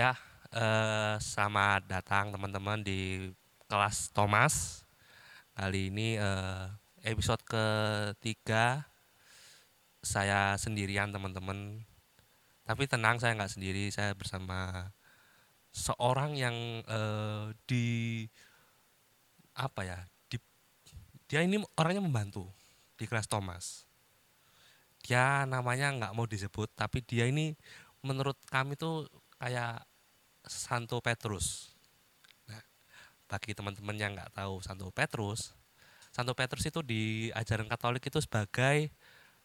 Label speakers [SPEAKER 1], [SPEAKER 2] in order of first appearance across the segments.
[SPEAKER 1] Ya, eh, selamat datang teman-teman di kelas Thomas. Kali ini eh, episode ketiga saya sendirian teman-teman. Tapi tenang saya nggak sendiri, saya bersama seorang yang eh, di apa ya? Di, dia ini orangnya membantu di kelas Thomas. Dia namanya nggak mau disebut, tapi dia ini menurut kami tuh kayak Santo Petrus. Nah, bagi teman-teman yang nggak tahu Santo Petrus, Santo Petrus itu di ajaran Katolik itu sebagai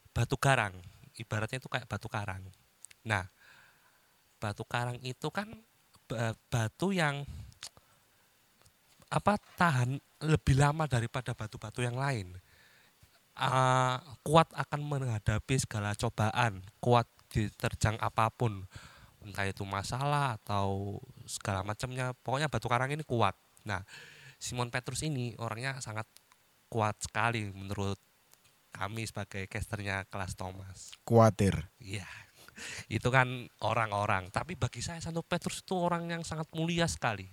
[SPEAKER 1] batu karang. Ibaratnya itu kayak batu karang. Nah, batu karang itu kan ba- batu yang apa tahan lebih lama daripada batu-batu yang lain. Ah, kuat akan menghadapi segala cobaan, kuat diterjang apa pun, entah itu masalah atau segala macamnya. Pokoknya batu karang ini kuat. Nah, Simon Petrus ini orangnya sangat kuat sekali menurut kami sebagai casternya kelas Thomas.
[SPEAKER 2] Kuatir.
[SPEAKER 1] Iya. Itu kan orang-orang, tapi bagi saya Santo Petrus itu orang yang sangat mulia sekali.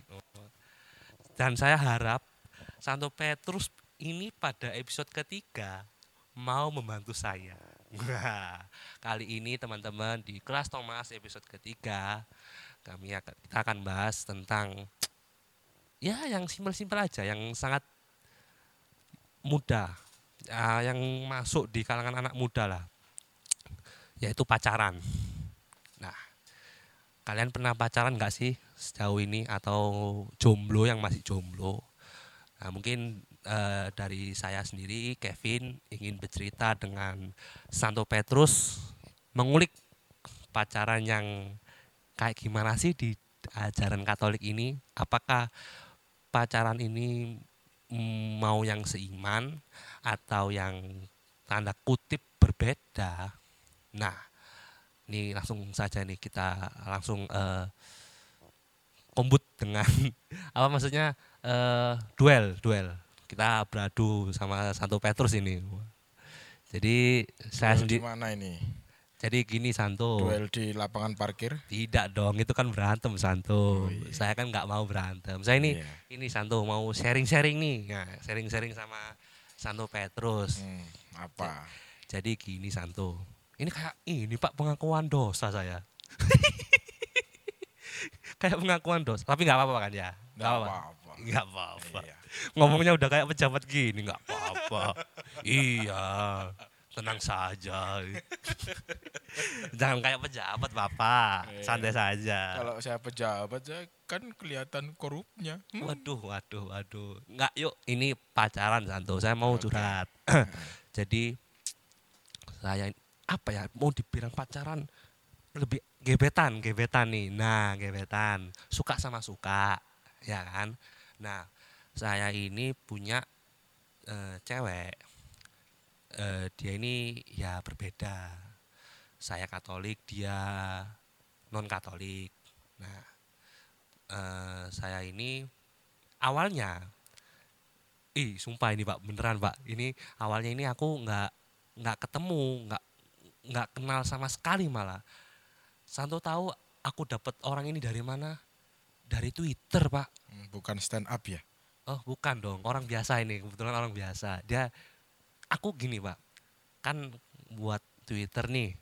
[SPEAKER 1] Dan saya harap Santo Petrus ini pada episode ketiga mau membantu saya. Wah, kali ini teman-teman di kelas Thomas episode ketiga kami akan kita akan bahas tentang ya yang simpel-simpel aja, yang sangat mudah, ah, yang masuk di kalangan anak muda lah, yaitu pacaran. Nah, kalian pernah pacaran nggak sih sejauh ini atau jomblo yang masih jomblo? Nah, mungkin eh, dari saya sendiri, Kevin ingin bercerita dengan Santo Petrus mengulik pacaran yang kayak gimana sih di ajaran Katolik ini? Apakah pacaran ini mau yang seiman atau yang tanda kutip berbeda? Nah, ini langsung saja nih kita langsung eh, kombut dengan apa maksudnya eh, duel duel kita beradu sama Santo Petrus ini. Jadi saya sendiri
[SPEAKER 2] di mana ini?
[SPEAKER 1] jadi gini Santo.
[SPEAKER 2] Duel di lapangan parkir?
[SPEAKER 1] Tidak dong, itu kan berantem Santo.
[SPEAKER 2] Oh, iya.
[SPEAKER 1] Saya kan nggak mau berantem. Saya ini
[SPEAKER 2] Iya.
[SPEAKER 1] ini Santo mau sharing-sharing nih. Nah, sharing-sharing sama Santo Petrus.
[SPEAKER 2] Hmm, apa?
[SPEAKER 1] Jadi gini Santo. Ini kayak ini Pak pengakuan dosa saya. kayak pengakuan dosa, tapi nggak apa-apa kan ya?
[SPEAKER 2] Nggak apa-apa.
[SPEAKER 1] Nggak apa-apa.
[SPEAKER 2] Iya.
[SPEAKER 1] Ngomongnya udah kayak pejabat gini, nggak apa-apa. iya, tenang saja. Jangan kayak pejabat Bapak,
[SPEAKER 2] Iya.
[SPEAKER 1] santai saja.
[SPEAKER 2] Kalau saya pejabat saya kan kelihatan korupnya. Hmm.
[SPEAKER 1] Waduh, waduh, waduh. Enggak, yuk. Ini pacaran Santo. Saya mau
[SPEAKER 2] Oke.
[SPEAKER 1] curhat. Jadi saya apa ya? Mau dibilang pacaran lebih gebetan, gebetan nih. Nah, gebetan. Suka sama suka, ya kan? Nah, saya ini punya eh, cewek. Eh, dia ini ya berbeda. Saya Katolik, dia non Katolik. Nah, eh, saya ini awalnya ih sumpah ini pak beneran pak ini awalnya ini aku nggak nggak ketemu nggak nggak kenal sama sekali malah Santo tahu aku dapat orang ini dari mana dari Twitter pak.
[SPEAKER 2] Hmm, Bukan stand up ya?
[SPEAKER 1] oh bukan dong. Orang biasa ini kebetulan orang biasa. Dia aku gini pak. Kan buat Twitter nih.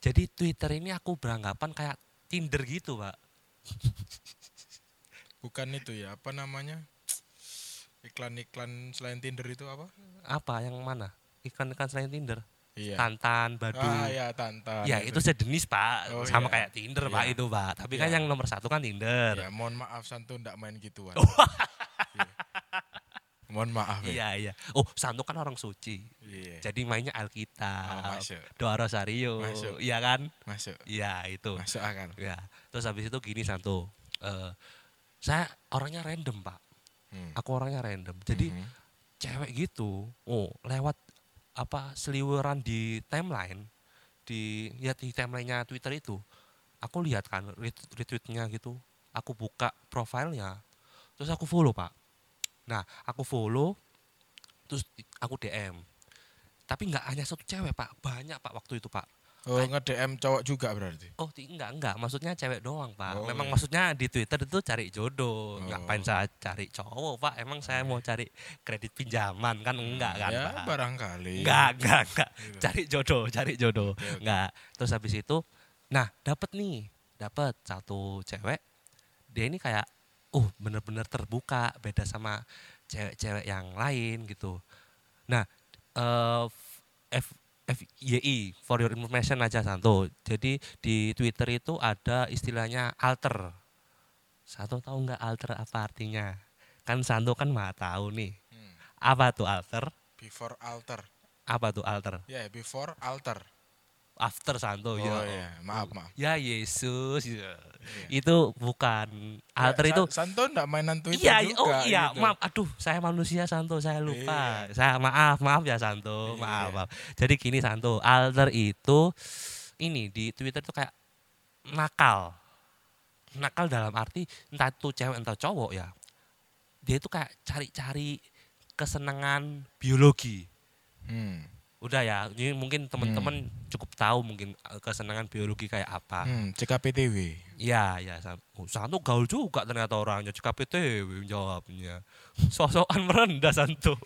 [SPEAKER 1] Jadi Twitter ini aku beranggapan kayak Tinder gitu pak.
[SPEAKER 2] Bukan itu ya, apa namanya? Iklan-iklan selain Tinder itu apa?
[SPEAKER 1] apa? Yang mana? Iklan-iklan selain Tinder
[SPEAKER 2] Iya.
[SPEAKER 1] Tantan, Badu.
[SPEAKER 2] Ah ya Tantan.
[SPEAKER 1] ya itu sejenis pak,
[SPEAKER 2] Oh,
[SPEAKER 1] sama
[SPEAKER 2] iya.
[SPEAKER 1] kayak Tinder pak
[SPEAKER 2] Iya.
[SPEAKER 1] itu pak. Tapi kan
[SPEAKER 2] Iya.
[SPEAKER 1] yang nomor satu kan Tinder.
[SPEAKER 2] Ya, mohon maaf Santo ndak main gituan.
[SPEAKER 1] Oh.
[SPEAKER 2] Iya. Mohon maaf ya.
[SPEAKER 1] Iya iya. Oh Santo kan orang suci,
[SPEAKER 2] Iya.
[SPEAKER 1] jadi mainnya
[SPEAKER 2] Oh,
[SPEAKER 1] Alkitab,
[SPEAKER 2] masuk,
[SPEAKER 1] doa Rosario,
[SPEAKER 2] Masuk.
[SPEAKER 1] iya kan?
[SPEAKER 2] masuk,
[SPEAKER 1] Iya itu.
[SPEAKER 2] masuk akal.
[SPEAKER 1] Ya. Terus habis itu gini Santo, eh, saya orangnya random pak.
[SPEAKER 2] Hmm.
[SPEAKER 1] Aku orangnya random. Jadi
[SPEAKER 2] Mhm.
[SPEAKER 1] cewek gitu, oh lewat apa seliweran di timeline di ya di timelinenya Twitter itu aku lihat kan ret- retweetnya gitu aku buka profilnya terus aku follow pak. Nah aku follow terus aku DM tapi nggak hanya satu cewek pak banyak pak waktu itu pak
[SPEAKER 2] Oh, nge-DM cowok juga berarti.
[SPEAKER 1] Oh enggak enggak, maksudnya cewek doang pak.
[SPEAKER 2] Oh,
[SPEAKER 1] Memang
[SPEAKER 2] iya.
[SPEAKER 1] maksudnya di Twitter itu cari jodoh.
[SPEAKER 2] Oh.
[SPEAKER 1] Ngapain saya cari cowok pak? Emang saya mau cari kredit pinjaman kan enggak kan
[SPEAKER 2] ya,
[SPEAKER 1] pak?
[SPEAKER 2] barangkali.
[SPEAKER 1] Enggak enggak enggak.
[SPEAKER 2] Gitu.
[SPEAKER 1] Cari jodoh, cari jodoh.
[SPEAKER 2] Oke.
[SPEAKER 1] Enggak. Terus habis itu, nah dapat nih, dapat satu cewek. Dia ini kayak, uh bener-bener terbuka, beda sama cewek-cewek yang lain gitu. Nah, eh F, FYI for your information aja Santo. Jadi di Twitter itu ada istilahnya alter. Santo tahu nggak alter apa artinya? Kan Santo kan mah tahu nih.
[SPEAKER 2] Hmm.
[SPEAKER 1] Apa tuh alter?
[SPEAKER 2] Before altar.
[SPEAKER 1] Apa tuh alter?
[SPEAKER 2] Ya, before altar.
[SPEAKER 1] After Santo
[SPEAKER 2] Oh,
[SPEAKER 1] ya.
[SPEAKER 2] iya, maaf, maaf.
[SPEAKER 1] Ya Yesus. ya.
[SPEAKER 2] Iya.
[SPEAKER 1] Itu bukan alter
[SPEAKER 2] Ya,
[SPEAKER 1] itu
[SPEAKER 2] Sa- Santo enggak mainan Twitter
[SPEAKER 1] Iya,
[SPEAKER 2] juga.
[SPEAKER 1] oh iya,
[SPEAKER 2] gitu.
[SPEAKER 1] maaf. Aduh, saya manusia Santo, saya lupa.
[SPEAKER 2] Iya.
[SPEAKER 1] Saya maaf, maaf ya Santo,
[SPEAKER 2] Iya.
[SPEAKER 1] maaf, maaf. Jadi gini Santo, alter itu ini di Twitter itu kayak nakal. Nakal dalam arti entah itu cewek entah cowok ya. Dia itu kayak cari-cari kesenangan biologi.
[SPEAKER 2] Hmm.
[SPEAKER 1] Udah ya, ini mungkin teman-teman cukup tahu mungkin eh, kesenangan biologi kayak apa.
[SPEAKER 2] Hmm, CKPTW.
[SPEAKER 1] Iya, ya. San- Oh, Santo gaul juga ternyata orangnya. CKPTW jawabnya. Sosokan merendah Santo.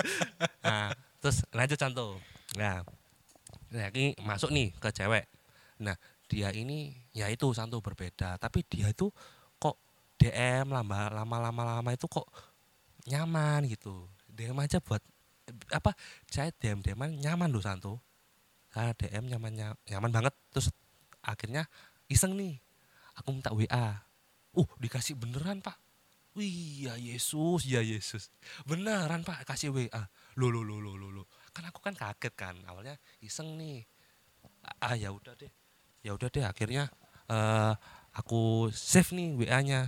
[SPEAKER 1] nah, terus lanjut Santo. Nah, nah ini masuk nih ke cewek. Nah, dia ini ya itu Santo berbeda. Tapi dia itu kok DM lama lama lama lama itu kok nyaman gitu. DM aja buat apa saya DM DM nyaman loh Santo. Saya DM nyaman nya- nyaman banget. Terus akhirnya iseng nih. Aku minta WA uh dikasih beneran pak. Wih ya Yesus ya Yesus. Beneran pak kasih WA lo lo lo lo lo lo kan aku kan kaget kan awalnya iseng nih. Ah ya udah deh. Ya udah deh akhirnya eh aku save nih WA nya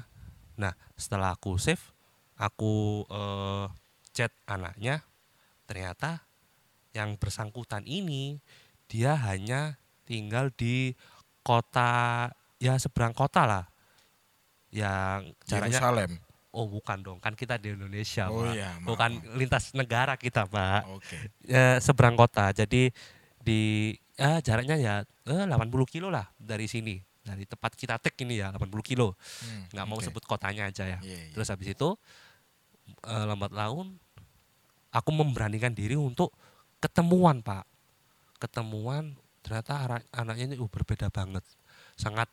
[SPEAKER 1] nah setelah aku save aku eh, chat anaknya ternyata yang bersangkutan ini dia hanya tinggal di kota ya seberang kota lah yang jaraknya
[SPEAKER 2] Yerusalem.
[SPEAKER 1] oh bukan dong kan kita di Indonesia
[SPEAKER 2] Oh
[SPEAKER 1] Pak.
[SPEAKER 2] iya, maaf,
[SPEAKER 1] bukan lintas negara kita pak
[SPEAKER 2] Oke.
[SPEAKER 1] Ya, seberang kota jadi di ya jaraknya ya eh, 80 kilo lah dari sini dari tempat kita tek ini ya 80 kilo
[SPEAKER 2] Hmm,
[SPEAKER 1] nggak mau
[SPEAKER 2] oke.
[SPEAKER 1] sebut kotanya aja ya
[SPEAKER 2] Iya, iya.
[SPEAKER 1] terus habis itu eh, lambat laun aku memberanikan diri untuk ketemuan pak. Ketemuan ternyata anak- anaknya ini uh, berbeda banget. Sangat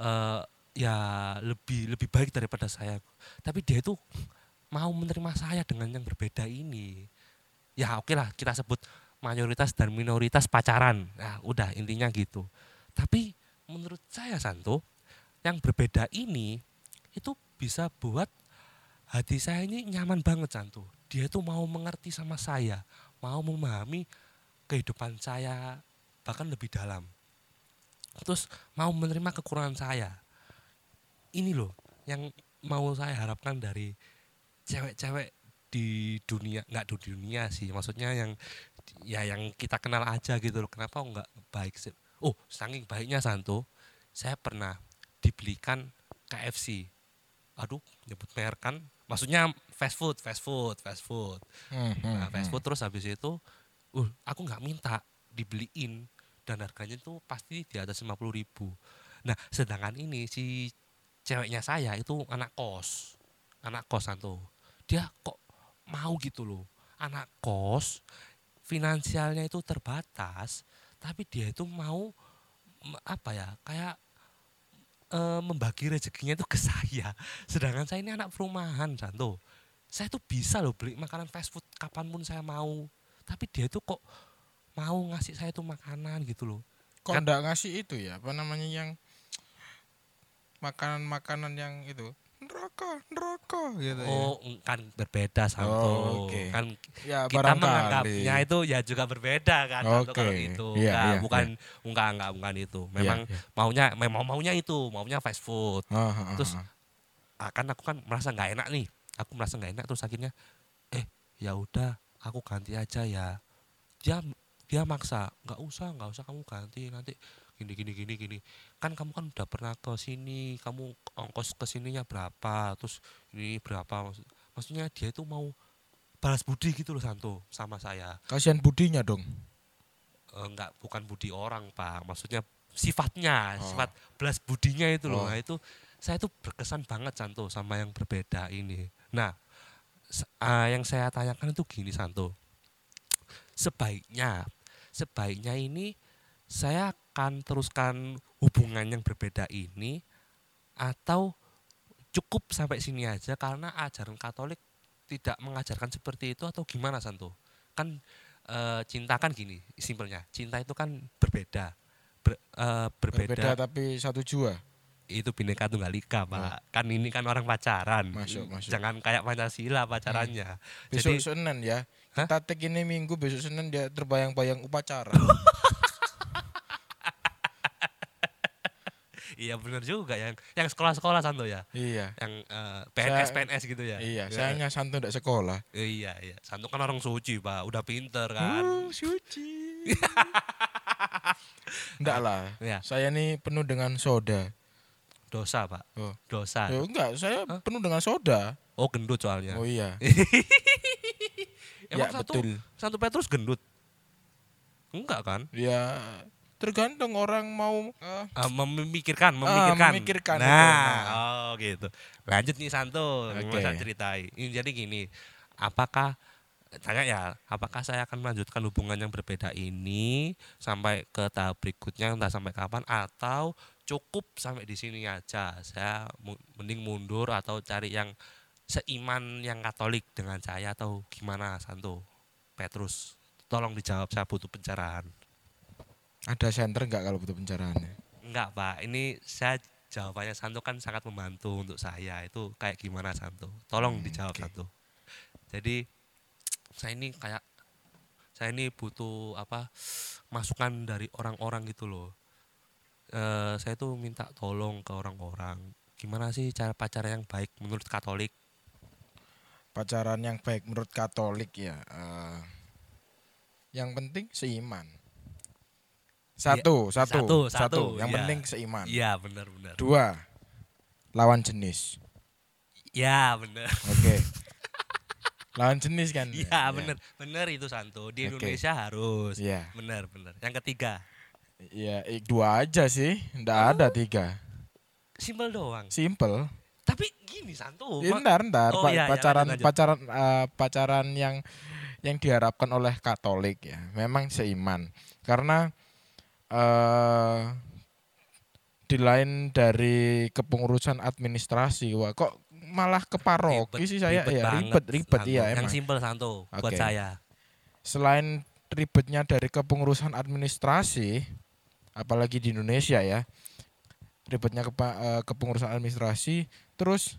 [SPEAKER 1] eh, ya lebih lebih baik daripada saya. Tapi dia itu mau menerima saya dengan yang berbeda ini. Ya oke lah kita sebut mayoritas dan minoritas pacaran. Nah udah intinya gitu. Tapi menurut saya Santo yang berbeda ini itu bisa buat hati saya ini nyaman banget Santo dia itu mau mengerti sama saya mau memahami kehidupan saya bahkan lebih dalam. Terus mau menerima kekurangan saya. Ini loh yang mau saya harapkan dari cewek-cewek di dunia nggak di dunia sih maksudnya yang ya yang kita kenal aja gitu loh. Kenapa nggak baik sih? Oh saking baiknya Santo saya pernah dibelikan KFC aduh nyebut merek kan? Maksudnya fast food fast food fast food.
[SPEAKER 2] Hmm, hmm,
[SPEAKER 1] nah, fast
[SPEAKER 2] hmm.
[SPEAKER 1] food terus habis itu uh aku nggak minta dibeliin dan harganya itu pasti di atas 50.000 ribu. Nah sedangkan ini si ceweknya saya itu anak kos anak kos Santo dia kok mau gitu loh. Anak kos finansialnya itu terbatas tapi dia itu mau apa ya kayak eh, membagi rezekinya itu ke saya. Sedangkan saya ini anak perumahan Santo saya tuh bisa loh beli makanan fast food kapan pun saya mau. Tapi dia tuh kok mau ngasih saya tuh makanan gitu loh.
[SPEAKER 2] Kok
[SPEAKER 1] kan-
[SPEAKER 2] ngasih itu ya? Apa namanya yang makanan-makanan yang itu? Neraka, neraka gitu ya.
[SPEAKER 1] oh kan berbeda Santo.
[SPEAKER 2] Oh, oke.
[SPEAKER 1] kan
[SPEAKER 2] Ya
[SPEAKER 1] kita menganggapnya itu ya juga berbeda kan
[SPEAKER 2] Oke,
[SPEAKER 1] kalau itu
[SPEAKER 2] iya,
[SPEAKER 1] Enggak,
[SPEAKER 2] iya,
[SPEAKER 1] bukan enggak enggak bukan itu.
[SPEAKER 2] Iya,
[SPEAKER 1] memang
[SPEAKER 2] iya.
[SPEAKER 1] maunya memang maunya itu maunya fast food.
[SPEAKER 2] Ah, ah,
[SPEAKER 1] terus
[SPEAKER 2] ah.
[SPEAKER 1] ah, kan aku kan merasa nggak enak nih aku merasa nggak enak terus akhirnya eh ya udah aku ganti aja ya dia dia maksa nggak usah nggak usah kamu ganti nanti gini gini gini gini kan kamu kan udah pernah ke sini kamu ongkos ke sininya berapa terus ini berapa maksud maksudnya dia itu mau balas budi gitu loh Santo sama saya
[SPEAKER 2] kasihan budinya dong.
[SPEAKER 1] eh, enggak bukan budi orang pak maksudnya sifatnya
[SPEAKER 2] Oh.
[SPEAKER 1] sifat belas budinya itu loh
[SPEAKER 2] Oh.
[SPEAKER 1] nah itu saya tuh berkesan banget Santo sama yang berbeda ini nah ah, yang saya tanyakan itu gini Santo sebaiknya sebaiknya ini saya akan teruskan hubungan yang berbeda ini atau cukup sampai sini aja karena ajaran Katolik tidak mengajarkan seperti itu atau gimana Santo? Kan e, cinta kan gini, simpelnya. Cinta itu kan berbeda. Ber- eh, berbeda,
[SPEAKER 2] Berbeda tapi satu jua.
[SPEAKER 1] Itu bineka tunggal ika, Pak. Kan ini kan orang pacaran.
[SPEAKER 2] Masuk, masuk.
[SPEAKER 1] Jangan kayak Pancasila pacarannya.
[SPEAKER 2] Besok
[SPEAKER 1] Jadi
[SPEAKER 2] Senin ya.
[SPEAKER 1] Hah?
[SPEAKER 2] Kita tag ini minggu besok Senin dia terbayang-bayang upacara.
[SPEAKER 1] iya benar juga yang yang sekolah-sekolah Santo ya.
[SPEAKER 2] iya.
[SPEAKER 1] Yang eh, PNS
[SPEAKER 2] Saya-
[SPEAKER 1] PNS gitu ya.
[SPEAKER 2] Iya,
[SPEAKER 1] Ya.
[SPEAKER 2] sayangnya Santo tidak sekolah.
[SPEAKER 1] Iya, iya. Santo kan orang suci, Pak. Udah pinter kan.
[SPEAKER 2] Uh, suci. Enggak lah.
[SPEAKER 1] Ya,
[SPEAKER 2] Saya ini penuh dengan soda.
[SPEAKER 1] Dosa, Pak.
[SPEAKER 2] Oh.
[SPEAKER 1] Dosa.
[SPEAKER 2] Ya enggak, saya
[SPEAKER 1] Hah?
[SPEAKER 2] penuh dengan soda.
[SPEAKER 1] Oh, gendut soalnya.
[SPEAKER 2] Oh iya.
[SPEAKER 1] Emang
[SPEAKER 2] ya
[SPEAKER 1] satu
[SPEAKER 2] betul.
[SPEAKER 1] Santo Petrus gendut? Enggak kan?
[SPEAKER 2] Ya tergantung orang mau eh,
[SPEAKER 1] Ah, memikirkan, memikirkan.
[SPEAKER 2] memikirkan,
[SPEAKER 1] Nah,
[SPEAKER 2] betul.
[SPEAKER 1] oh gitu. Lanjut nih Santo,
[SPEAKER 2] Oke.
[SPEAKER 1] mau saya ceritain. Ini jadi gini, apakah tanya ya, apakah saya akan melanjutkan hubungan yang berbeda ini sampai ke tahap berikutnya entah sampai kapan atau cukup sampai di sini aja. Saya mending mundur atau cari yang seiman yang Katolik dengan saya atau gimana Santo? Petrus, tolong dijawab saya butuh pencerahan.
[SPEAKER 2] ada center enggak kalau butuh pencerahan?
[SPEAKER 1] Enggak pak, ini saya jawabannya Santo kan sangat membantu untuk saya itu kayak gimana Santo? Tolong
[SPEAKER 2] Hmm,
[SPEAKER 1] dijawab
[SPEAKER 2] oke.
[SPEAKER 1] Santo. Jadi saya ini kayak saya ini butuh apa masukan dari orang-orang gitu loh. Eh, saya tuh minta tolong ke orang-orang. Gimana sih cara pacaran yang baik menurut Katolik?
[SPEAKER 2] Pacaran yang baik menurut Katolik ya. eh, yang penting seiman. Satu, satu,
[SPEAKER 1] satu,
[SPEAKER 2] satu,
[SPEAKER 1] satu,
[SPEAKER 2] Yang
[SPEAKER 1] iya.
[SPEAKER 2] penting seiman.
[SPEAKER 1] Iya benar-benar.
[SPEAKER 2] Dua, lawan jenis.
[SPEAKER 1] Ya benar.
[SPEAKER 2] Oke. lawan jenis kan?
[SPEAKER 1] Iya benar, benar itu Santo. Di
[SPEAKER 2] Oke.
[SPEAKER 1] Indonesia harus.
[SPEAKER 2] Iya.
[SPEAKER 1] Benar benar. Yang ketiga,
[SPEAKER 2] Iya, dua aja sih. Nggak ada tiga.
[SPEAKER 1] simpel doang.
[SPEAKER 2] Simple.
[SPEAKER 1] Tapi gini Santo,
[SPEAKER 2] Ya,
[SPEAKER 1] ma-
[SPEAKER 2] ntar, ntar.
[SPEAKER 1] Oh,
[SPEAKER 2] Pa-
[SPEAKER 1] iya, iya,
[SPEAKER 2] pacaran,
[SPEAKER 1] lanjut, lanjut.
[SPEAKER 2] pacaran, eh, pacaran yang yang diharapkan oleh Katolik ya, memang seiman. Karena eh di lain dari kepengurusan administrasi, wah kok malah ke paroki sih saya
[SPEAKER 1] ribet
[SPEAKER 2] ya
[SPEAKER 1] banget,
[SPEAKER 2] ribet ribet
[SPEAKER 1] Santo.
[SPEAKER 2] iya
[SPEAKER 1] Yang
[SPEAKER 2] emang.
[SPEAKER 1] simpel Santo buat
[SPEAKER 2] Oke.
[SPEAKER 1] saya.
[SPEAKER 2] Selain ribetnya dari kepengurusan administrasi, apalagi di Indonesia ya, ribetnya kepa- eh, kepengurusan administrasi, terus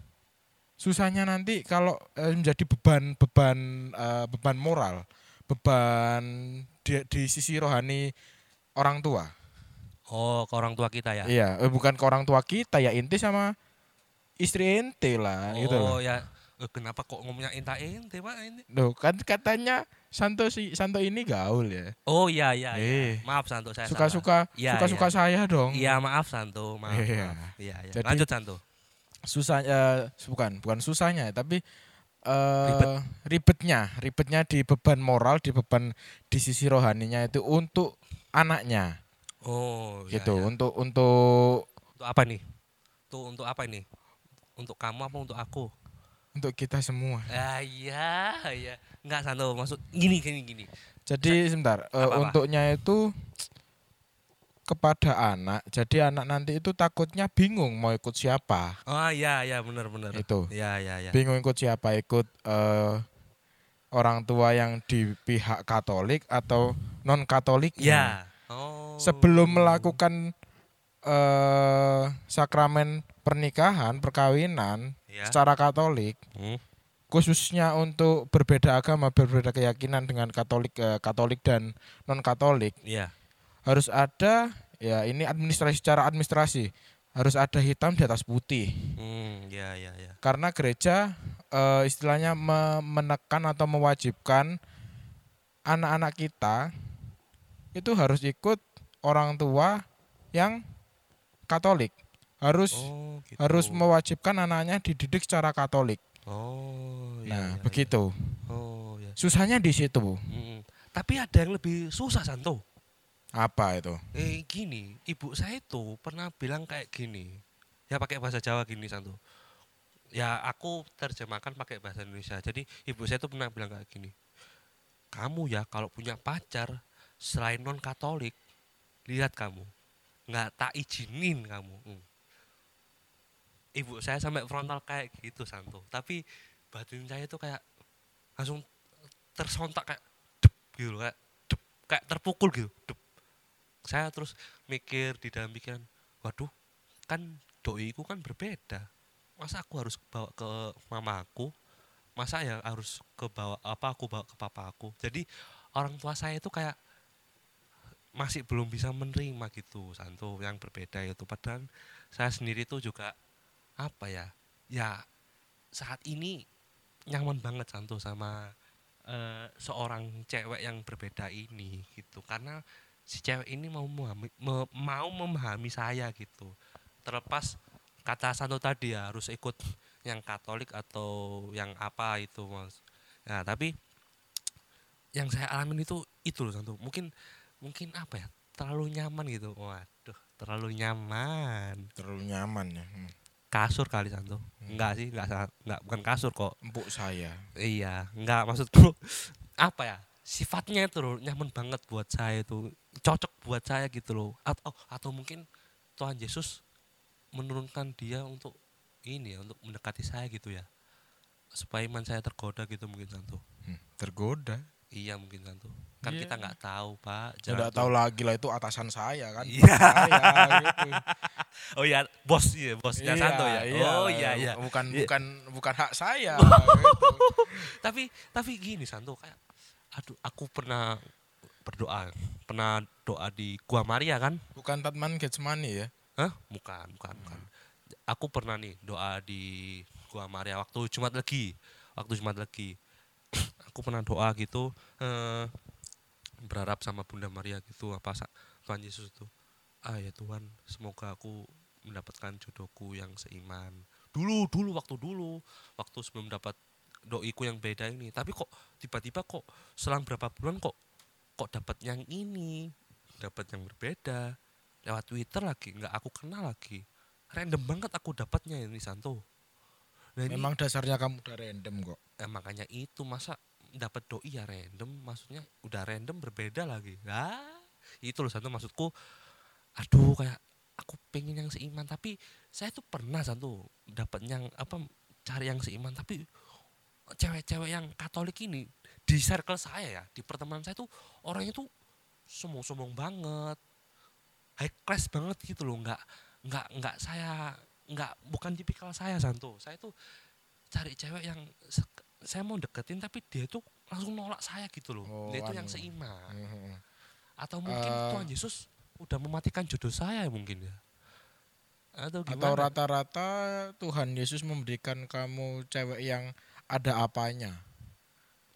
[SPEAKER 2] susahnya nanti kalau eh, menjadi beban beban eh, beban moral, beban di, di sisi rohani orang tua.
[SPEAKER 1] Oh, ke orang tua kita ya.
[SPEAKER 2] Iya, eh, bukan ke orang tua kita ya inti sama istri ente lah gitu
[SPEAKER 1] Oh
[SPEAKER 2] loh.
[SPEAKER 1] ya, Eh, kenapa kok ngomongnya inta ente pak ini?
[SPEAKER 2] Loh, kan katanya Santo si Santo ini gaul ya.
[SPEAKER 1] Oh iya iya.
[SPEAKER 2] Eh.
[SPEAKER 1] iya. Maaf Santo saya salah.
[SPEAKER 2] Suka-suka
[SPEAKER 1] Iya,
[SPEAKER 2] suka-suka saya dong.
[SPEAKER 1] Iya maaf Santo, maaf.
[SPEAKER 2] Iya.
[SPEAKER 1] maaf. Iya iya.
[SPEAKER 2] Jadi-
[SPEAKER 1] Lanjut Santo.
[SPEAKER 2] susah eh, bukan bukan susahnya tapi eh
[SPEAKER 1] Ribet.
[SPEAKER 2] ribetnya ribetnya di beban moral di beban di sisi rohaninya itu untuk anaknya
[SPEAKER 1] Oh iya,
[SPEAKER 2] gitu
[SPEAKER 1] iya.
[SPEAKER 2] untuk untuk
[SPEAKER 1] Untuk apa nih? Tuh untuk apa ini? Untuk kamu apa untuk aku?
[SPEAKER 2] Untuk kita semua
[SPEAKER 1] Ah iya iya. Enggak Santo, maksud gini gini gini.
[SPEAKER 2] jadi sebentar eh,
[SPEAKER 1] Apa-apa?
[SPEAKER 2] untuknya itu kepada anak jadi anak nanti itu takutnya bingung mau ikut siapa
[SPEAKER 1] Oh iya iya benar benar.
[SPEAKER 2] itu
[SPEAKER 1] Iya iya iya.
[SPEAKER 2] bingung ikut siapa ikut eh, orang tua yang di pihak Katolik atau non Katolik
[SPEAKER 1] Iya. Oh.
[SPEAKER 2] sebelum melakukan eh sakramen pernikahan perkawinan
[SPEAKER 1] ya.
[SPEAKER 2] secara Katolik
[SPEAKER 1] Hmm.
[SPEAKER 2] khususnya untuk berbeda agama berbeda keyakinan dengan Katolik eh, Katolik dan non Katolik
[SPEAKER 1] Iya.
[SPEAKER 2] harus ada ya ini administrasi secara administrasi harus ada hitam di atas putih
[SPEAKER 1] Hmm, ya ya ya.
[SPEAKER 2] karena gereja eh, istilahnya me- menekan atau mewajibkan anak-anak kita itu harus ikut orang tua yang Katolik harus
[SPEAKER 1] Oh, gitu.
[SPEAKER 2] harus mewajibkan anaknya dididik secara Katolik.
[SPEAKER 1] Oh, iya,
[SPEAKER 2] nah
[SPEAKER 1] iya,
[SPEAKER 2] begitu
[SPEAKER 1] iya. Oh, ya.
[SPEAKER 2] susahnya di situ.
[SPEAKER 1] Mm. Tapi ada yang lebih susah Santo.
[SPEAKER 2] Apa itu?
[SPEAKER 1] Eh gini, ibu saya itu pernah bilang kayak gini. Ya pakai bahasa Jawa gini Santo. Ya aku terjemahkan pakai bahasa Indonesia. Jadi ibu saya tuh pernah bilang kayak gini. Kamu ya kalau punya pacar selain non Katolik, lihat kamu nggak tak izinin kamu. Hmm. Ibu saya sampai frontal kayak gitu Santo. Tapi batin saya itu kayak langsung tersontak kayak dep gitu kayak dep, kayak terpukul gitu. Dep. Saya terus mikir di dalam pikiran, waduh, kan doiku kan berbeda. Masa aku harus bawa ke mamaku? Masa ya harus ke bawa apa aku bawa ke papa aku? Jadi orang tua saya itu kayak masih belum bisa menerima gitu Santo yang berbeda itu padahal saya sendiri tuh juga apa ya? Ya saat ini nyaman banget Santo sama eh, seorang cewek yang berbeda ini gitu. Karena si cewek ini mau memahami, me- mau memahami saya gitu. Terlepas kata Santo tadi ya harus ikut yang Katolik atau yang apa itu mas. Nah tapi yang saya alamin itu itu loh Santo. Mungkin mungkin apa ya? Terlalu nyaman gitu. Waduh terlalu nyaman.
[SPEAKER 2] Terlalu nyaman ya. Hmm.
[SPEAKER 1] Kasur kali Santo. Enggak sih enggak enggak bukan kasur kok.
[SPEAKER 2] Empuk saya.
[SPEAKER 1] iya enggak maksudku apa ya sifatnya itu loh nyaman banget buat saya itu cocok buat saya gitu loh. Atau atau mungkin Tuhan Yesus menurunkan dia untuk ini ya untuk mendekati saya gitu ya supaya iman saya tergoda gitu mungkin Santo.
[SPEAKER 2] Hmm, Tergoda.
[SPEAKER 1] Iya mungkin Santo kan
[SPEAKER 2] Iya.
[SPEAKER 1] kita nggak tahu Pak Jangan
[SPEAKER 2] tahu lagi lah itu atasan saya kan.
[SPEAKER 1] Iya.
[SPEAKER 2] Saya, gitu.
[SPEAKER 1] Oh iya, bos iya, bosnya Santo ya. oh iya iya.
[SPEAKER 2] Bukan
[SPEAKER 1] Iya.
[SPEAKER 2] bukan bukan hak saya. gitu.
[SPEAKER 1] Tapi tapi gini Santo kayak aduh aku pernah berdoa, pernah doa di Gua Maria kan?
[SPEAKER 2] Bukan Tatman Getsemani ya.
[SPEAKER 1] Hah? Bukan, bukan, bukan. Aku pernah nih doa di Gua Maria waktu Jumat Legi. Waktu Jumat Legi. Aku pernah doa gitu eh berharap sama Bunda Maria gitu apa Tuhan Yesus itu. Ah ya Tuhan, semoga aku mendapatkan jodohku yang seiman. Dulu, dulu waktu dulu, waktu sebelum dapat doiku yang beda ini. Tapi kok tiba-tiba kok selang berapa bulan kok kok dapat yang ini, dapat yang berbeda lewat Twitter lagi nggak aku kenal lagi random banget aku dapatnya ini Santo nah ini
[SPEAKER 2] Memang dasarnya kamu udah random kok.
[SPEAKER 1] eh, makanya itu masa dapat doi ya random maksudnya udah random berbeda lagi. Ah itu loh Santo maksudku. Aduh kayak aku pengen yang seiman tapi saya tuh pernah Santo dapat yang apa cari yang seiman tapi cewek-cewek yang Katolik ini di circle saya ya di pertemanan saya tuh orangnya tuh sombong-sombong banget high class banget gitu loh. Nggak nggak nggak saya nggak bukan tipikal saya Santo. Saya tuh cari cewek yang saya mau deketin tapi dia tuh langsung nolak saya gitu loh
[SPEAKER 2] Oh,
[SPEAKER 1] dia itu yang
[SPEAKER 2] anu.
[SPEAKER 1] seiman
[SPEAKER 2] Mhm.
[SPEAKER 1] atau mungkin
[SPEAKER 2] Eh.
[SPEAKER 1] Tuhan Yesus udah mematikan jodoh saya mungkin ya atau
[SPEAKER 2] Atau
[SPEAKER 1] gimana
[SPEAKER 2] rata-rata Tuhan Yesus memberikan kamu cewek yang ada apanya.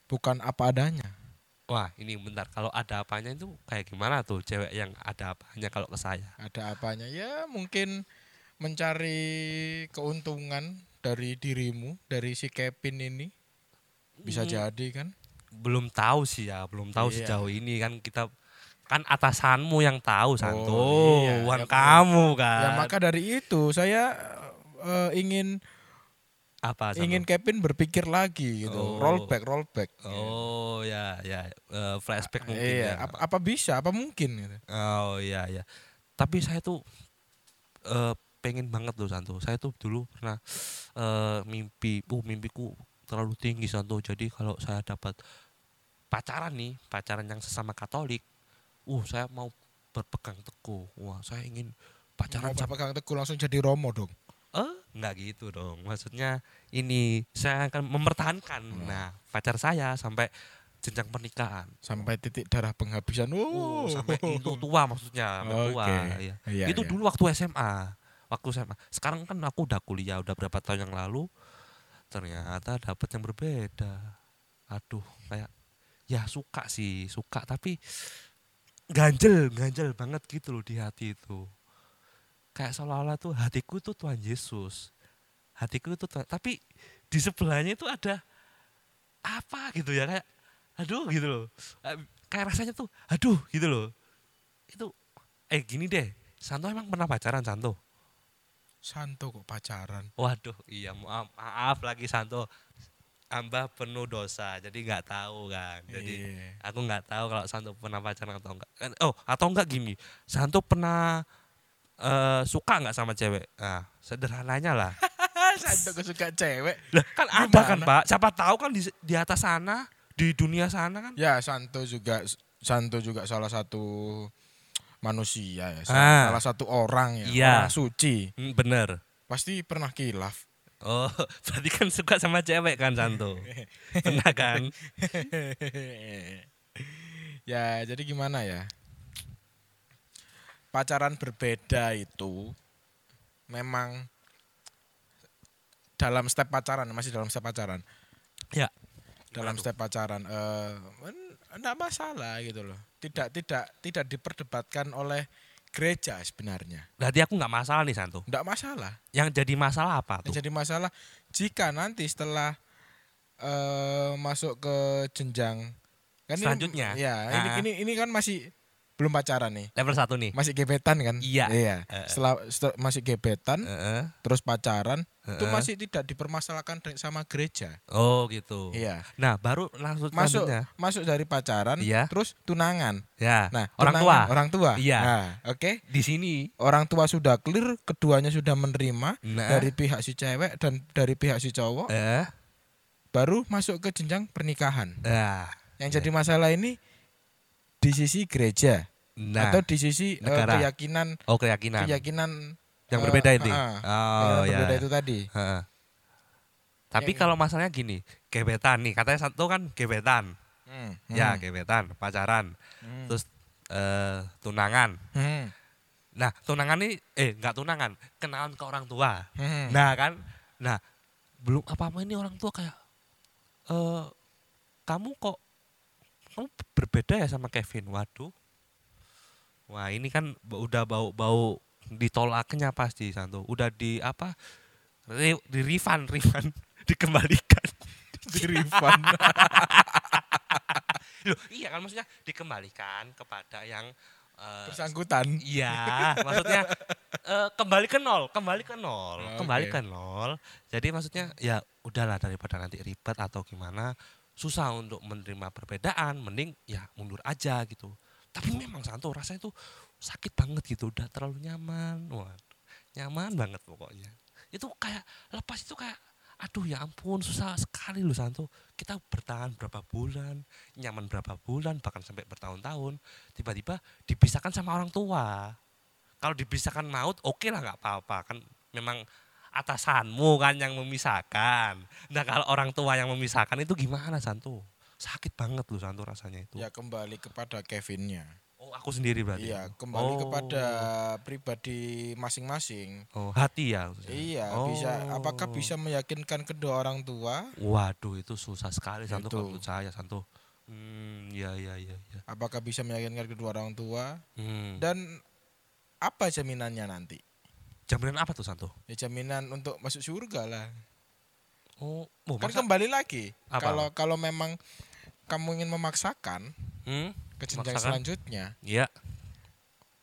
[SPEAKER 2] Bukan apa adanya.
[SPEAKER 1] wah ini bentar kalau ada apanya itu kayak gimana tuh cewek yang ada apanya kalau ke saya
[SPEAKER 2] Ada apanya? Ya mungkin mencari keuntungan dari dirimu, dari si Kevin ini. Bisa
[SPEAKER 1] Hmm,
[SPEAKER 2] jadi kan?
[SPEAKER 1] belum tahu sih ya belum tahu
[SPEAKER 2] Iya.
[SPEAKER 1] sejauh ini kan kita kan atasanmu yang tahu Santo
[SPEAKER 2] iya.
[SPEAKER 1] bukan
[SPEAKER 2] Ya,
[SPEAKER 1] kamu kan
[SPEAKER 2] Ya maka dari itu saya eh, ingin
[SPEAKER 1] apa Santo?
[SPEAKER 2] ingin Kevin berpikir lagi gitu.
[SPEAKER 1] Oh.
[SPEAKER 2] Rollback, rollback.
[SPEAKER 1] oh ya ya eh, flashback mungkin
[SPEAKER 2] iya,
[SPEAKER 1] ya
[SPEAKER 2] apa, apa bisa? Apa mungkin gitu.
[SPEAKER 1] Oh iya iya. Tapi saya tuh eh, pengen banget loh Santo. Saya tuh dulu pernah eh, mimpi, uh mimpiku terlalu tinggi Santo. Jadi kalau saya dapat pacaran nih, pacaran yang sesama Katolik, uh saya mau berpegang teguh. Wah, saya ingin pacaran
[SPEAKER 2] Mau
[SPEAKER 1] sama
[SPEAKER 2] pegang teguh langsung jadi romo dong.
[SPEAKER 1] eh nggak gitu dong. Maksudnya ini saya akan mempertahankan nah pacar saya sampai jenjang pernikahan.
[SPEAKER 2] Sampai titik darah penghabisan.
[SPEAKER 1] Oh,
[SPEAKER 2] Oh,
[SPEAKER 1] sampai itu tua maksudnya, sampai tua.
[SPEAKER 2] Oke.
[SPEAKER 1] Iya.
[SPEAKER 2] Iya,
[SPEAKER 1] itu
[SPEAKER 2] iya.
[SPEAKER 1] dulu waktu SMA waktu SMA sekarang kan aku udah kuliah udah berapa tahun yang lalu ternyata dapat yang berbeda. Aduh kayak ya suka sih suka tapi ganjel ganjel banget gitu loh di hati itu. Kayak seolah-olah tuh hatiku tuh Tuhan Yesus. Hatiku tuh Tuhan- tapi di sebelahnya itu ada apa gitu ya kayak aduh gitu loh. Kayak rasanya tuh aduh gitu loh. Itu eh gini deh Santo emang pernah pacaran Santo
[SPEAKER 2] Santo kok pacaran.
[SPEAKER 1] waduh iya maaf, maaf lagi Santo hamba penuh dosa jadi nggak tahu kan jadi
[SPEAKER 2] Iya.
[SPEAKER 1] aku nggak tahu kalau Santo pernah pacaran atau enggak Kan- oh atau enggak gini Santo pernah eh, suka nggak sama cewek nah sederhananya lah
[SPEAKER 2] Santo kok suka cewek.
[SPEAKER 1] lah kan ada kan
[SPEAKER 2] Gimana?
[SPEAKER 1] pak siapa tahu kan di, di atas sana di dunia sana kan
[SPEAKER 2] Ya Santo juga Santo juga salah satu manusia ya.
[SPEAKER 1] Ah.
[SPEAKER 2] Salah satu orang ya.
[SPEAKER 1] Iya.
[SPEAKER 2] Orang suci.
[SPEAKER 1] Hmm, bener
[SPEAKER 2] Pasti pernah kilaf.
[SPEAKER 1] oh berarti kan suka sama cewek kan Santo pernah kan
[SPEAKER 2] ya, jadi gimana ya? Pacaran berbeda itu memang dalam step pacaran, masih dalam step pacaran.
[SPEAKER 1] Ya.
[SPEAKER 2] Dalam
[SPEAKER 1] tuh?
[SPEAKER 2] step pacaran eh enggak masalah gitu loh. Tidak tidak tidak diperdebatkan oleh gereja sebenarnya.
[SPEAKER 1] berarti aku nggak masalah nih Santo
[SPEAKER 2] Enggak masalah.
[SPEAKER 1] yang jadi masalah apa
[SPEAKER 2] Yang
[SPEAKER 1] tuh
[SPEAKER 2] jadi masalah jika nanti setelah eh masuk ke jenjang kan ini-
[SPEAKER 1] Selanjutnya?
[SPEAKER 2] ya ini,
[SPEAKER 1] Ah.
[SPEAKER 2] ini ini kan masih belum pacaran nih
[SPEAKER 1] level satu nih
[SPEAKER 2] masih gebetan kan
[SPEAKER 1] Iya.
[SPEAKER 2] iya
[SPEAKER 1] Eh.
[SPEAKER 2] setelah, setelah masih gebetan
[SPEAKER 1] Heeh,
[SPEAKER 2] terus pacaran itu masih tidak dipermasalahkan sama gereja.
[SPEAKER 1] Oh gitu.
[SPEAKER 2] Iya.
[SPEAKER 1] Nah baru langsung
[SPEAKER 2] masuk
[SPEAKER 1] selanjutnya.
[SPEAKER 2] masuk dari pacaran
[SPEAKER 1] Iya.
[SPEAKER 2] terus tunangan.
[SPEAKER 1] Ya
[SPEAKER 2] nah
[SPEAKER 1] orang
[SPEAKER 2] tunangan,
[SPEAKER 1] tua.
[SPEAKER 2] orang tua.
[SPEAKER 1] Iya.
[SPEAKER 2] nah oke.
[SPEAKER 1] Di sini.
[SPEAKER 2] Orang tua sudah clear keduanya sudah menerima.
[SPEAKER 1] Nah.
[SPEAKER 2] Dari pihak si cewek dan dari pihak si cowok.
[SPEAKER 1] Eh.
[SPEAKER 2] Baru masuk ke jenjang pernikahan.
[SPEAKER 1] Nah
[SPEAKER 2] Yang
[SPEAKER 1] Iya.
[SPEAKER 2] jadi masalah ini di sisi gereja
[SPEAKER 1] nah.
[SPEAKER 2] atau di sisi eh,
[SPEAKER 1] negara.
[SPEAKER 2] keyakinan
[SPEAKER 1] oh keyakinan.
[SPEAKER 2] keyakinan
[SPEAKER 1] yang
[SPEAKER 2] eh,
[SPEAKER 1] berbeda ini?
[SPEAKER 2] ah,
[SPEAKER 1] oh
[SPEAKER 2] keyakinan
[SPEAKER 1] ya
[SPEAKER 2] berbeda itu tadi.
[SPEAKER 1] Heeh. tapi
[SPEAKER 2] Yang-
[SPEAKER 1] kalau masalahnya gini gebetan nih katanya satu kan gebetan.
[SPEAKER 2] Hmm,
[SPEAKER 1] ya
[SPEAKER 2] hmm,
[SPEAKER 1] gebetan pacaran.
[SPEAKER 2] Hmm,
[SPEAKER 1] terus eh, tunangan.
[SPEAKER 2] Hmm,
[SPEAKER 1] nah tunangan nih eh nggak tunangan kenalan ke orang tua.
[SPEAKER 2] Hmm.
[SPEAKER 1] Nah kan, nah belum apa-apa ini orang tua kayak, eh kamu kok kamu berbeda ya sama Kevin. Waduh, wah ini kan udah bau-bau ditolaknya pasti Santo. Udah di apa? Di, di refund, refund, dikembalikan.
[SPEAKER 2] di refund.
[SPEAKER 1] Loh, iya kan maksudnya dikembalikan kepada yang
[SPEAKER 2] bersangkutan.
[SPEAKER 1] Iya, maksudnya eh, kembali ke nol, kembali ke nol,
[SPEAKER 2] Oh,
[SPEAKER 1] kembali ke nol. Jadi maksudnya ya udahlah daripada nanti ribet atau gimana, susah untuk menerima perbedaan, mending ya mundur aja gitu. Tapi memang Santo rasanya itu sakit banget gitu, udah terlalu nyaman, waduh, nyaman banget pokoknya. Itu kayak lepas itu kayak aduh ya ampun susah sekali loh Santo. Kita bertahan berapa bulan nyaman berapa bulan bahkan sampai bertahun-tahun tiba-tiba dipisahkan sama orang tua. Kalau dipisahkan maut oke lah nggak apa-apa. Kan memang atasanmu kan yang memisahkan. Nah kalau orang tua yang memisahkan itu gimana Santo sakit banget loh Santo rasanya itu
[SPEAKER 2] Ya kembali kepada Kevinnya.
[SPEAKER 1] oh aku sendiri berarti
[SPEAKER 2] Iya, kembali
[SPEAKER 1] Oh.
[SPEAKER 2] kepada pribadi masing-masing.
[SPEAKER 1] oh hati ya maksudnya?
[SPEAKER 2] Iya,
[SPEAKER 1] Oh.
[SPEAKER 2] bisa apakah bisa meyakinkan kedua orang tua?
[SPEAKER 1] waduh itu susah sekali Santo
[SPEAKER 2] Itu.
[SPEAKER 1] kalau saya Santo hmm ya ya ya ya
[SPEAKER 2] Apakah bisa meyakinkan kedua orang tua?
[SPEAKER 1] hmm.
[SPEAKER 2] Dan apa jaminannya nanti?
[SPEAKER 1] jaminan apa tuh Santo
[SPEAKER 2] Ya jaminan untuk masuk surga lah.
[SPEAKER 1] oh, oh
[SPEAKER 2] Kan
[SPEAKER 1] masa-
[SPEAKER 2] kembali lagi.
[SPEAKER 1] Apa?
[SPEAKER 2] Kalau kalau memang kamu ingin memaksakan
[SPEAKER 1] hmm?
[SPEAKER 2] ke jenjang
[SPEAKER 1] Memaksakan?
[SPEAKER 2] selanjutnya,
[SPEAKER 1] Iya,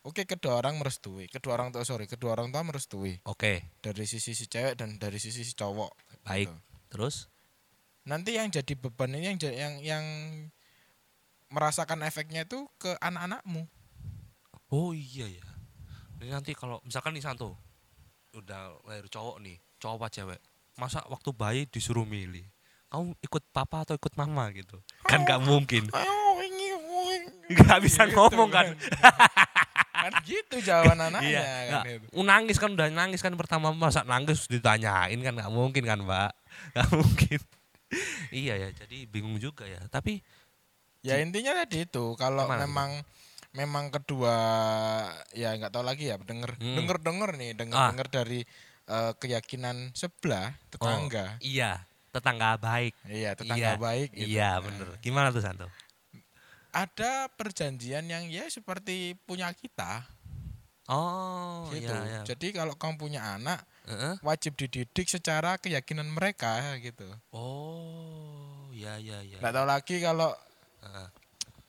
[SPEAKER 2] oke kedua orang merestui, kedua orang tua sorry, kedua orang tua merestui
[SPEAKER 1] oke,
[SPEAKER 2] dari sisi si cewek dan dari sisi si cowok.
[SPEAKER 1] baik.
[SPEAKER 2] Gitu.
[SPEAKER 1] Terus?
[SPEAKER 2] Nanti yang jadi beban ini yang yang yang merasakan efeknya itu ke anak-anakmu.
[SPEAKER 1] Oh iya ya. Ini nanti kalau misalkan nih Santo udah lahir cowok nih, cowok apa cewek? Masa waktu bayi disuruh milih? Kamu ikut papa atau ikut mama gitu? Kan nggak mungkin.
[SPEAKER 2] Oh, oh, ini.
[SPEAKER 1] Nggak bisa
[SPEAKER 2] Gitu
[SPEAKER 1] ngomong kan?
[SPEAKER 2] kan gitu jawaban anaknya
[SPEAKER 1] Iya.
[SPEAKER 2] kan
[SPEAKER 1] nggak.
[SPEAKER 2] itu.
[SPEAKER 1] Nangis kan udah nangis kan pertama masa nangis ditanyain kan nggak mungkin kan Mbak? Nggak mungkin. iya ya, jadi bingung juga ya. Tapi
[SPEAKER 2] Ya intinya tadi itu kalau memang memang kedua ya nggak tahu lagi ya denger
[SPEAKER 1] Hmm.
[SPEAKER 2] denger denger nih denger
[SPEAKER 1] Ah.
[SPEAKER 2] denger dari eh, keyakinan sebelah tetangga
[SPEAKER 1] iya, tetangga baik.
[SPEAKER 2] iya tetangga
[SPEAKER 1] Iya,
[SPEAKER 2] baik gitu.
[SPEAKER 1] Iya
[SPEAKER 2] Nah,
[SPEAKER 1] bener. Gimana tuh Santo?
[SPEAKER 2] ada perjanjian yang ya seperti punya kita
[SPEAKER 1] Oh
[SPEAKER 2] gitu
[SPEAKER 1] iya iya.
[SPEAKER 2] jadi kalau kamu punya anak
[SPEAKER 1] Heeh.
[SPEAKER 2] wajib dididik secara keyakinan mereka gitu
[SPEAKER 1] Oh, ya ya ya.
[SPEAKER 2] nggak tahu lagi kalau
[SPEAKER 1] Heeh.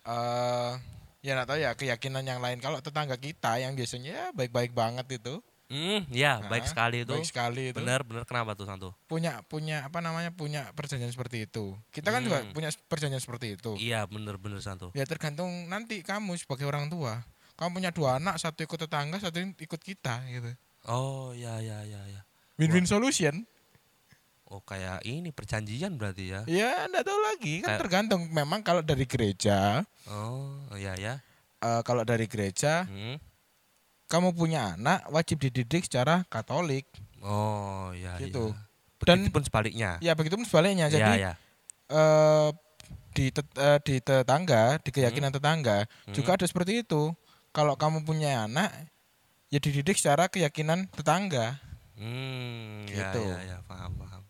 [SPEAKER 2] eh Ya nggak tahu ya keyakinan yang lain. Kalau tetangga kita yang biasanya ya baik-baik banget itu,
[SPEAKER 1] Hmm, ya,
[SPEAKER 2] Nah,
[SPEAKER 1] baik sekali itu.
[SPEAKER 2] baik sekali itu.
[SPEAKER 1] Benar, benar kenapa tuh Santo?
[SPEAKER 2] Punya punya apa namanya punya perjanjian seperti itu. Kita kan juga
[SPEAKER 1] Hmm.
[SPEAKER 2] punya perjanjian seperti itu.
[SPEAKER 1] Iya, benar benar Santo.
[SPEAKER 2] Ya tergantung nanti kamu sebagai orang tua. Kamu punya dua anak, satu ikut tetangga, satu ikut kita gitu.
[SPEAKER 1] Oh, ya ya ya ya.
[SPEAKER 2] Win-win solution.
[SPEAKER 1] Oh, kayak ini perjanjian berarti ya.
[SPEAKER 2] Ya enggak tahu lagi kan
[SPEAKER 1] Kayak-
[SPEAKER 2] tergantung. Memang kalau dari gereja,
[SPEAKER 1] Oh, ya ya.
[SPEAKER 2] eh, kalau dari gereja
[SPEAKER 1] Hmm.
[SPEAKER 2] Kamu punya anak wajib dididik secara Katolik.
[SPEAKER 1] Oh, ya
[SPEAKER 2] Gitu.
[SPEAKER 1] ya.
[SPEAKER 2] Dan-
[SPEAKER 1] Begitupun sebaliknya.
[SPEAKER 2] Ya begitu pun sebaliknya.
[SPEAKER 1] Ya
[SPEAKER 2] Jadi
[SPEAKER 1] ya.
[SPEAKER 2] eh, di tet- eh, di tetangga, di keyakinan tetangga
[SPEAKER 1] Hmm.
[SPEAKER 2] juga ada seperti itu. Kalau kamu punya anak, ya dididik secara keyakinan tetangga.
[SPEAKER 1] Hmm, ya,
[SPEAKER 2] Gitu.
[SPEAKER 1] ya, ya, paham, paham.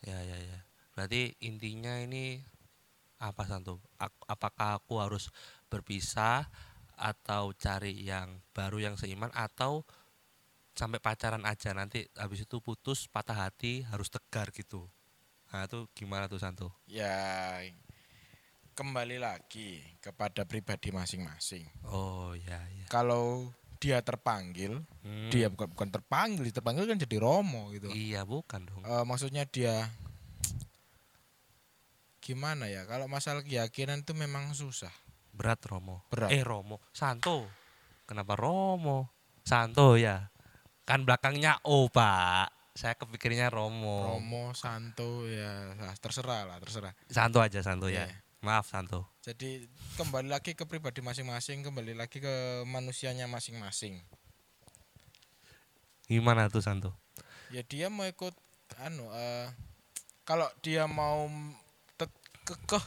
[SPEAKER 1] Ya, ya, ya. Berarti intinya ini apa Santo? Ak- apakah aku harus berpisah atau cari yang baru yang seiman atau sampai pacaran aja nanti habis itu putus patah hati harus tegar gitu. Nah, itu gimana tuh Santo?
[SPEAKER 2] Ya kembali lagi kepada pribadi masing-masing.
[SPEAKER 1] Oh, ya, ya.
[SPEAKER 2] Kalau dia terpanggil,
[SPEAKER 1] Hmm,
[SPEAKER 2] dia bukan bukan terpanggil, terpanggil kan jadi romo gitu.
[SPEAKER 1] Iya, bukan dong.
[SPEAKER 2] Eh, maksudnya dia gimana ya? Kalau masalah keyakinan itu memang susah.
[SPEAKER 1] Berat Romo.
[SPEAKER 2] Berat.
[SPEAKER 1] Eh Romo, Santo. Kenapa Romo? Santo ya. Kan belakangnya O, Pak. Saya kepikirnya Romo.
[SPEAKER 2] Romo, Santo ya ah, terserah lah, terserah.
[SPEAKER 1] Santo aja Santo ya.
[SPEAKER 2] Iya.
[SPEAKER 1] Maaf Santo.
[SPEAKER 2] Jadi kembali lagi ke pribadi masing-masing, kembali lagi ke manusianya masing-masing.
[SPEAKER 1] Gimana tuh Santo?
[SPEAKER 2] Ya dia mau ikut anu eh, kalau dia mau kekeh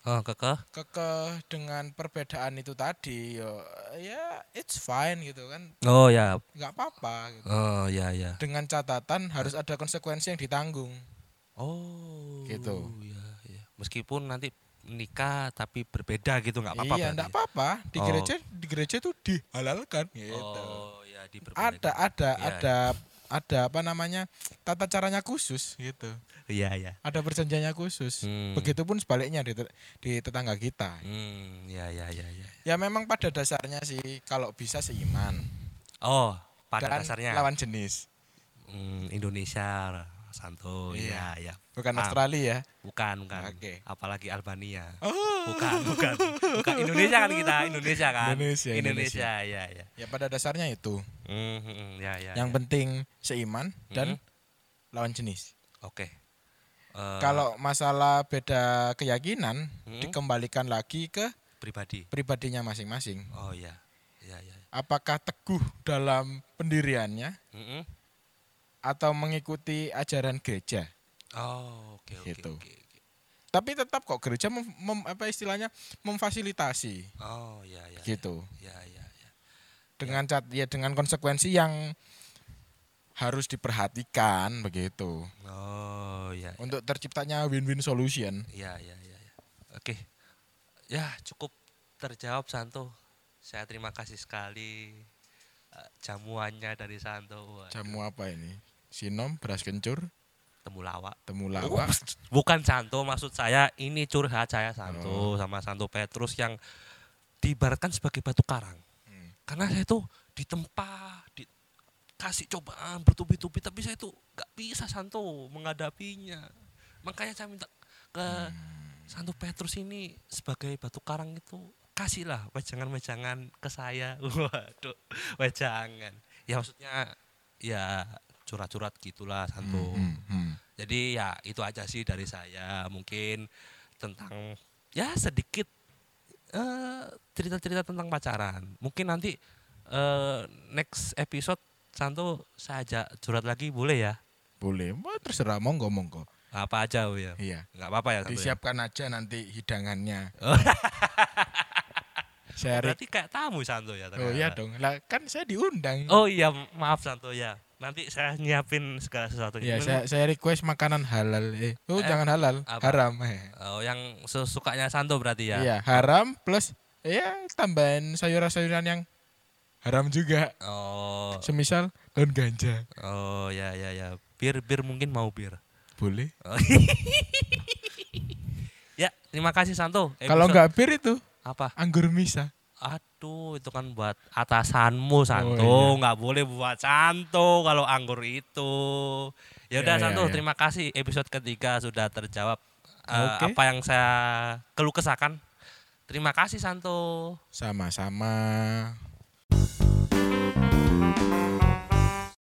[SPEAKER 1] Oh, kekeh.
[SPEAKER 2] kekeh dengan perbedaan itu tadi ya ya it's fine gitu kan
[SPEAKER 1] Oh ya.
[SPEAKER 2] nggak apa-apa gitu.
[SPEAKER 1] Oh ya ya.
[SPEAKER 2] dengan catatan harus ada konsekuensi yang ditanggung
[SPEAKER 1] Oh.
[SPEAKER 2] Gitu.
[SPEAKER 1] Ya, ya. Meskipun nanti nikah tapi berbeda gitu nggak apa-apa
[SPEAKER 2] iya
[SPEAKER 1] ya?
[SPEAKER 2] apa-apa di
[SPEAKER 1] Oh.
[SPEAKER 2] gereja di gereja itu dihalalkan gitu
[SPEAKER 1] Oh ya
[SPEAKER 2] ada
[SPEAKER 1] diperbolehkan.
[SPEAKER 2] ada
[SPEAKER 1] Iya,
[SPEAKER 2] ada ada apa namanya tata caranya khusus gitu
[SPEAKER 1] Iya ya.
[SPEAKER 2] ada perjanjiannya khusus.
[SPEAKER 1] Hmm.
[SPEAKER 2] begitupun sebaliknya di, di tetangga kita.
[SPEAKER 1] Hmm, ya ya ya ya.
[SPEAKER 2] ya memang pada dasarnya sih kalau bisa seiman
[SPEAKER 1] Oh, pada
[SPEAKER 2] dan
[SPEAKER 1] dasarnya?
[SPEAKER 2] lawan jenis.
[SPEAKER 1] Hmm, Indonesia Santo
[SPEAKER 2] Iya.
[SPEAKER 1] ya ya
[SPEAKER 2] bukan
[SPEAKER 1] Ah.
[SPEAKER 2] Australia ya?
[SPEAKER 1] bukan bukan.
[SPEAKER 2] Oke.
[SPEAKER 1] apalagi Albania.
[SPEAKER 2] Oh.
[SPEAKER 1] Bukan bukan. Bukan Indonesia kan kita? Indonesia kan?
[SPEAKER 2] Indonesia,
[SPEAKER 1] Indonesia ya ya
[SPEAKER 2] ya pada dasarnya itu.
[SPEAKER 1] Hmm, hmm, hmm, ya ya
[SPEAKER 2] yang
[SPEAKER 1] ya.
[SPEAKER 2] penting seiman dan
[SPEAKER 1] Mhm.
[SPEAKER 2] lawan jenis.
[SPEAKER 1] Oke Eh,
[SPEAKER 2] kalau masalah beda keyakinan
[SPEAKER 1] Hmm.
[SPEAKER 2] dikembalikan lagi ke
[SPEAKER 1] pribadi.
[SPEAKER 2] pribadinya masing-masing.
[SPEAKER 1] Oh ya ya ya
[SPEAKER 2] apakah teguh dalam pendiriannya?
[SPEAKER 1] Mm-mm.
[SPEAKER 2] atau mengikuti ajaran gereja?
[SPEAKER 1] Oh oke oke
[SPEAKER 2] Gitu.
[SPEAKER 1] oke oke.
[SPEAKER 2] tapi tetap kok gereja mem- mem- apa istilahnya memfasilitasi.
[SPEAKER 1] Oh ya ya
[SPEAKER 2] gitu.
[SPEAKER 1] Ya ya ya
[SPEAKER 2] dengan cat ya dengan konsekuensi yang harus diperhatikan begitu.
[SPEAKER 1] Oh ya
[SPEAKER 2] untuk terciptanya win-win solution.
[SPEAKER 1] Ya ya ya ya. oke. Ya cukup terjawab Santo. Saya terima kasih sekali eh, jamuannya dari Santo. Waduh,
[SPEAKER 2] jamu apa ini? Sinom beras kencur?
[SPEAKER 1] Temulawak
[SPEAKER 2] temulawak
[SPEAKER 1] bukan Santo maksud saya ini curhat saya Santo
[SPEAKER 2] Oh.
[SPEAKER 1] sama Santo Petrus yang diibaratkan sebagai batu karang.
[SPEAKER 2] Hmm.
[SPEAKER 1] karena saya itu ditempa dikasih cobaan bertubi-tubi tapi saya itu nggak bisa Santo menghadapinya makanya saya minta ke
[SPEAKER 2] Hmm.
[SPEAKER 1] Santo Petrus ini sebagai batu karang itu kasihlah wejangan-wejangan ke saya waduh wejangan ya maksudnya ya curhat-curhat gitulah Santo
[SPEAKER 2] Hmm, hmm, hmm.
[SPEAKER 1] jadi ya itu aja sih dari saya mungkin tentang ya sedikit eh, cerita-cerita tentang pacaran. Mungkin nanti eh, next episode Santo saya ajak curhat lagi boleh ya?
[SPEAKER 2] boleh Wah, terserah monggo monggo
[SPEAKER 1] Apa aja oh ya?
[SPEAKER 2] iya
[SPEAKER 1] Nggak apa-apa ya Santo ya?
[SPEAKER 2] disiapkan aja nanti hidangannya
[SPEAKER 1] Oh.
[SPEAKER 2] saya re-
[SPEAKER 1] Berarti kayak tamu Santo ya?
[SPEAKER 2] oh iya dong lah kan saya diundang
[SPEAKER 1] Oh iya maaf Santo ya. Nanti saya nyiapin segala sesuatu.
[SPEAKER 2] Iya, saya, saya request makanan halal. Eh, oh,
[SPEAKER 1] Eh,
[SPEAKER 2] jangan halal,
[SPEAKER 1] apa?
[SPEAKER 2] haram. Eh.
[SPEAKER 1] Oh, yang sesukanya Santo berarti ya?
[SPEAKER 2] Iya, haram plus ya tambahan sayuran-sayuran yang haram juga.
[SPEAKER 1] Oh,
[SPEAKER 2] Semisal daun ganja.
[SPEAKER 1] oh ya ya ya. Bir bir mungkin mau bir.
[SPEAKER 2] Boleh.
[SPEAKER 1] Oh. ya, terima kasih Santo.
[SPEAKER 2] Kalau
[SPEAKER 1] Episode-
[SPEAKER 2] nggak bir itu
[SPEAKER 1] apa?
[SPEAKER 2] anggur misa.
[SPEAKER 1] aduh itu kan buat atasanmu Santo,
[SPEAKER 2] iya.
[SPEAKER 1] nggak boleh buat Santo kalau anggur itu. Ya udah
[SPEAKER 2] Iya, iya,
[SPEAKER 1] Santo,
[SPEAKER 2] iya.
[SPEAKER 1] terima kasih episode ketiga sudah terjawab eh,
[SPEAKER 2] Oke.
[SPEAKER 1] apa yang saya keluh kesahkan. Terima kasih Santo.
[SPEAKER 2] Sama-sama. Música